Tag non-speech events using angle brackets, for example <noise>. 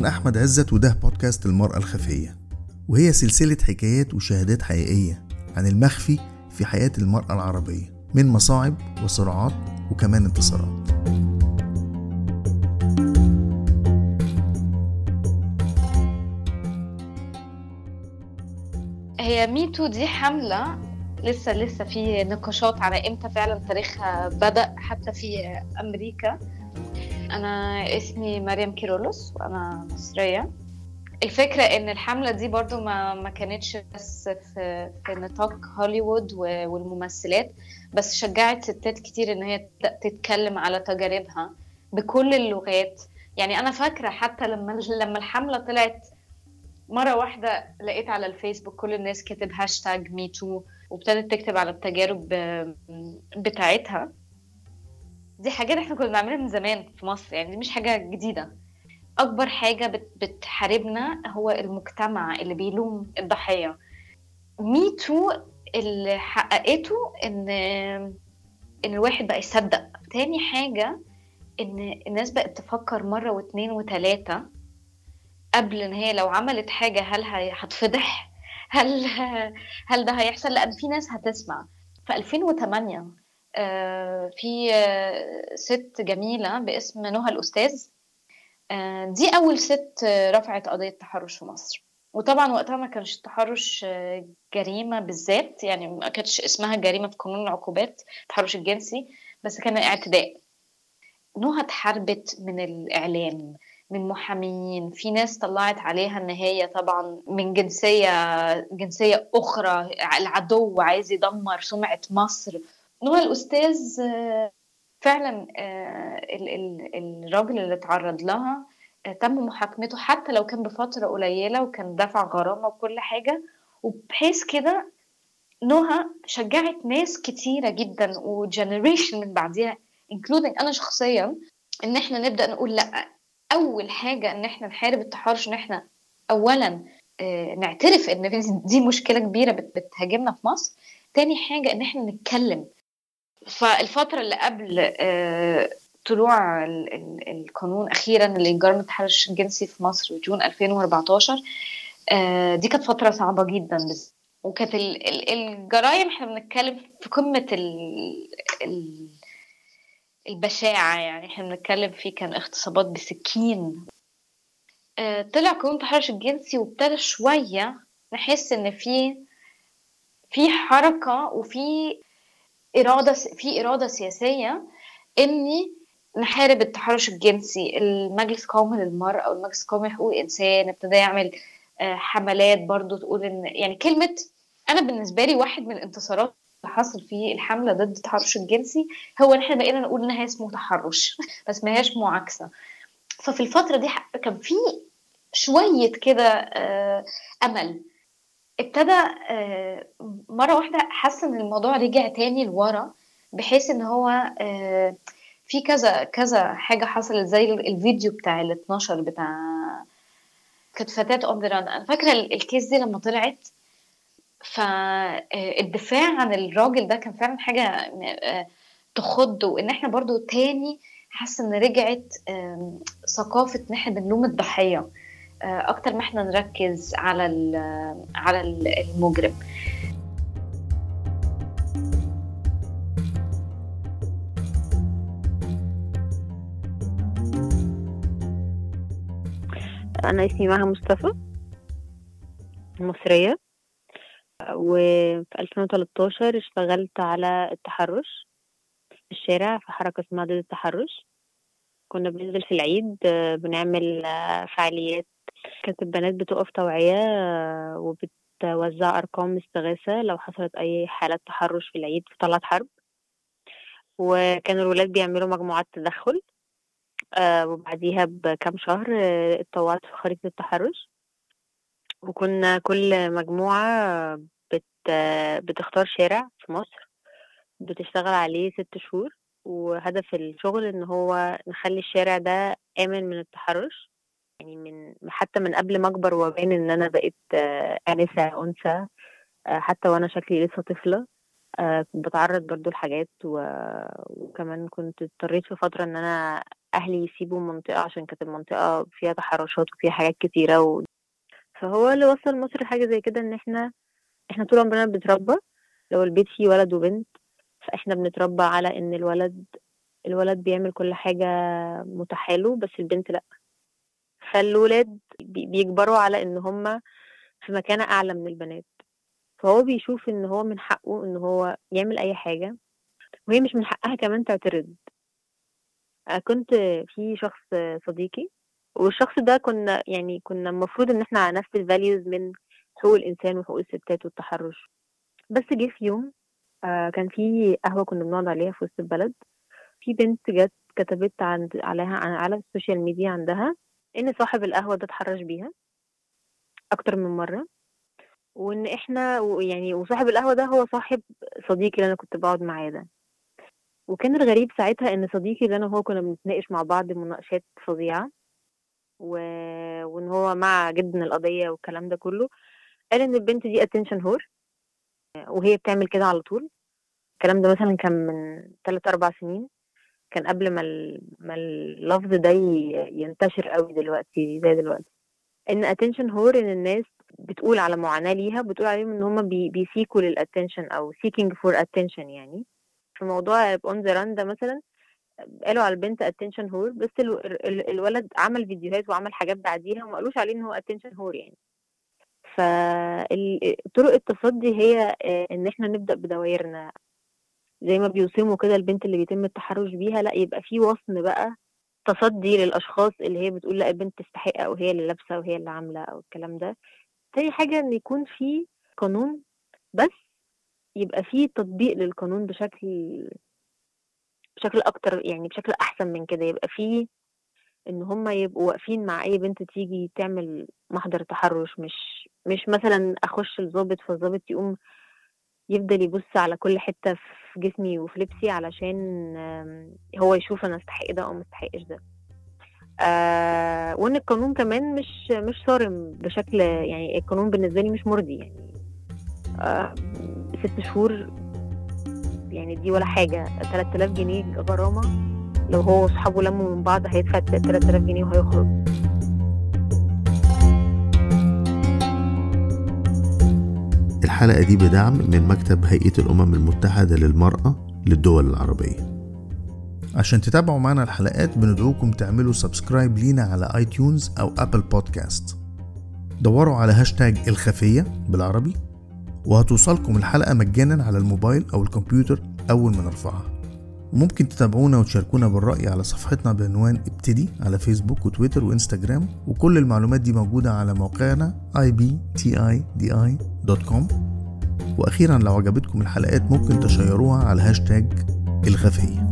أنا أحمد عزت وده بودكاست المرأة الخفية وهي سلسلة حكايات وشهادات حقيقية عن المخفي في حياة المرأة العربية من مصاعب وصراعات وكمان انتصارات. هي ميتو دي حملة لسه لسه في نقاشات على إمتى فعلا تاريخها بدأ حتى في أمريكا. أنا اسمي مريم كيرولوس وأنا مصرية. الفكرة إن الحملة دي برضو ما, ما كانتش بس في, في نطاق هوليوود والممثلات بس شجعت ستات كتير إن هي تتكلم على تجاربها بكل اللغات. يعني أنا فاكرة حتى لما لما الحملة طلعت مرة واحدة لقيت على الفيسبوك كل الناس كاتب هاشتاج me too وابتدت تكتب على التجارب بتاعتها. دي حاجات إحنا كنا بنعملها من زمان في مصر يعني دي مش حاجة جديدة. أكبر حاجة بتحاربنا هو المجتمع اللي بيلوم الضحية. ميتو اللي حققته إن إن الواحد بقى يصدق. تاني حاجة إن الناس بقت تفكر مرة واتنين وتلاتة قبل إن هي لو عملت حاجة هل هتفضح؟ هل هل ده هيحصل؟ لأن في ناس هتسمع. في 2008 في ست جميلة باسم نهى الأستاذ. دي أول ست رفعت قضية تحرش في مصر. وطبعا وقتها ما كانش التحرش جريمة بالذات يعني ما كانتش اسمها جريمة في قانون العقوبات التحرش الجنسي بس كان اعتداء. نهى اتحاربت من الإعلام من محامين. في ناس طلعت عليها إن هي طبعا من جنسية جنسية أخرى العدو عايز يدمر سمعة مصر. نوع الأستاذ فعلا الراجل اللي اتعرض لها تم محاكمته حتى لو كان بفترة قليلة وكان دفع غرامة وكل حاجة. وبحيث كده نهى شجعت ناس كتيرة جدا وجنريشن من بعديها including أنا شخصيا إن إحنا نبدأ نقول لأ. أول حاجة إن إحنا نحارب التحرش إن إحنا اولا نعترف إن دي مشكلة كبيرة بتهاجمنا في مصر. تاني حاجة إن إحنا نتكلم. فالفترة اللي قبل طلوع القانون أخيرا اللي جرم التحرش الجنسي في مصر June 2014 دي كانت فترة صعبة جدا وكانت الجرائم إحنا بنتكلم في ال البشاعة يعني إحنا بنتكلم فيه كان اغتصابات بسكين. آه طلع قانون التحرش الجنسي وابتدى شوية نحس إن في في حركة وفي إرادة في إرادة سياسية إني نحارب التحرش الجنسي المجلس القومي للمرأة والمجلس القومي لحقوق الإنسان ابتدى يعمل آه حملات برضو تقول إن يعني كلمة أنا بالنسبة لي واحد من الانتصارات اللي حصل في الحملة ضد التحرش الجنسي هو إن إحنا بقينا نقول إنها اسمه تحرش <laughs> ما هياش معاكسة. ففي الفترة دي كان في شوية كده أمل. ابتدى مرة واحدة حس إن الموضوع رجع تاني لورا بحيث إن هو في كذا كذا حاجة حصلت زي الفيديو بتاع ال 12 بتاع كانت فتاة اون أنا فاكرة الكيس دي لما طلعت فالدفاع عن الراجل ده كان فعلا حاجة تخض. وإن إحنا برضو تاني حاسة إن رجعت ثقافة إن إحنا بنلوم الضحية. أكتر ما إحنا نركز على على المجرم. أنا اسمي مها مصطفى مصرية. وفي 2013 اشتغلت على التحرش في الشارع في حركة اسمها ضد التحرش. كنا بننزل في العيد بنعمل فعاليات كانت البنات بتقف توعية وبتوزع أرقام استغاثة لو حصلت أي حالات تحرش في العيد في طلعت حرب. وكان الولاد بيعملوا مجموعات تدخل وبعديها بكام شهر اتطوعت في خريطة التحرش. وكنا كل مجموعة بت بتختار شارع في مصر بتشتغل عليه ست شهور. وهدف الشغل إن هو نخلي الشارع ده آمن من التحرش. يعني من حتى من قبل ما أكبر وأبان إن أنا بقيت آنسة أنثى حتى وأنا شكلي لسه طفلة بتعرض برضو لحاجات و... وكمان كنت اضطريت في فترة إن أنا أهلي يسيبوا المنطقة عشان كانت المنطقة فيها تحرشات وفيها حاجات كتيرة و... فهو اللي وصل مصر حاجة زي كده إن إحنا إحنا طول عمرنا بنتربى لو البيت فيه ولد وبنت فإحنا بنتربى على إن الولد الولد بيعمل كل حاجة متاحة له بس البنت لأ. فالولاد بي- بيكبروا على إن هما في مكانة أعلى من البنات. فهو بيشوف إن هو من حقه إن هو يعمل أي حاجة وهي مش من حقها كمان تعترض. كنت في شخص صديقي والشخص ده كنا يعني كنا المفروض إن إحنا على نفس ال values من حقوق الإنسان وحقوق الستات والتحرش. بس جه في يوم آه، كان في قهوة كنا بنقعد عليها في وسط البلد. في بنت جت كتبت عند عليها على ال social media عندها إن صاحب القهوة ده اتحرش بيها أكتر من مرة وإن إحنا يعني وصاحب القهوة ده هو صاحب صديقي اللي أنا كنت بقعد معاه ده. وكان الغريب ساعتها إن صديقي اللي أنا وهو كنا بنتناقش مع بعض مناقشات فظيعة و... وإن هو مع جدا القضية والكلام ده كله قال إن البنت دي اتنشن هور وهي بتعمل كده على طول. الكلام ده مثلا كان من 3 4 سنين. كان قبل ما. ما اللفظ ده. ينتشر قوي دلوقتي زي دلوقتي إن attention whore إن الناس بتقول على معاناة ليها بتقول عليهم إن هم بي... بي seek وا لل attention أو seeking for attention يعني في موضوع on the run ده مثلا قالوا على البنت attention whore بس ال... ال... الولد عمل فيديوهات وعمل حاجات بعديها وما قالوش عليه إن هو attention whore يعني فطرق التصدي هي آه، إن إحنا نبدأ بدوائرنا زي ما بيوسموا كده البنت اللي بيتم التحرش بيها لأ يبقى في وصم بقى تصدي للأشخاص اللي هي بتقول لأ البنت تستحق أو هي اللي لابسة وهي اللي عاملة أو الكلام ده. تاني حاجة إن يكون في قانون بس يبقى في تطبيق للقانون بشكل بشكل أكتر يعني بشكل أحسن من كده. يبقى في إن هم يبقوا واقفين مع أي بنت تيجي تعمل محضر تحرش مش مش مثلا أخش الضابط فالضابط يقوم يفضل يبص على كل حتة في جسمي وفي لبسي علشان هو يشوف أنا أستحق ده أو ما أستحقش ده. آه وإن القانون كمان مش مش صارم بشكل يعني القانون بالنسبة لي مش مرضي يعني. آه ست شهور يعني دي ولا حاجة 3000 جنيه غرامه لو هو وأصحابه لموا من بعض هيدفع 3000 جنيه وهيخرج. الحلقة دي بدعم من مكتب هيئة الأمم المتحدة للمرأة للدول العربية. عشان تتابعوا معنا الحلقات بندعوكم تعملوا subscribe لينا على iTunes أو Apple Podcast دوروا على هاشتاج الخفية بالعربي وهتوصلكم الحلقة مجانا على الموبايل أو الكمبيوتر أول ما نرفعها. وممكن تتابعونا وتشاركونا بالرأي على صفحتنا بعنوان ابتدي على فيسبوك وتويتر وإنستجرام وكل المعلومات دي موجودة على موقعنا ibtidi.com وأخيرا لو عجبتكم الحلقات ممكن تشيروها على هاشتاج الخفيه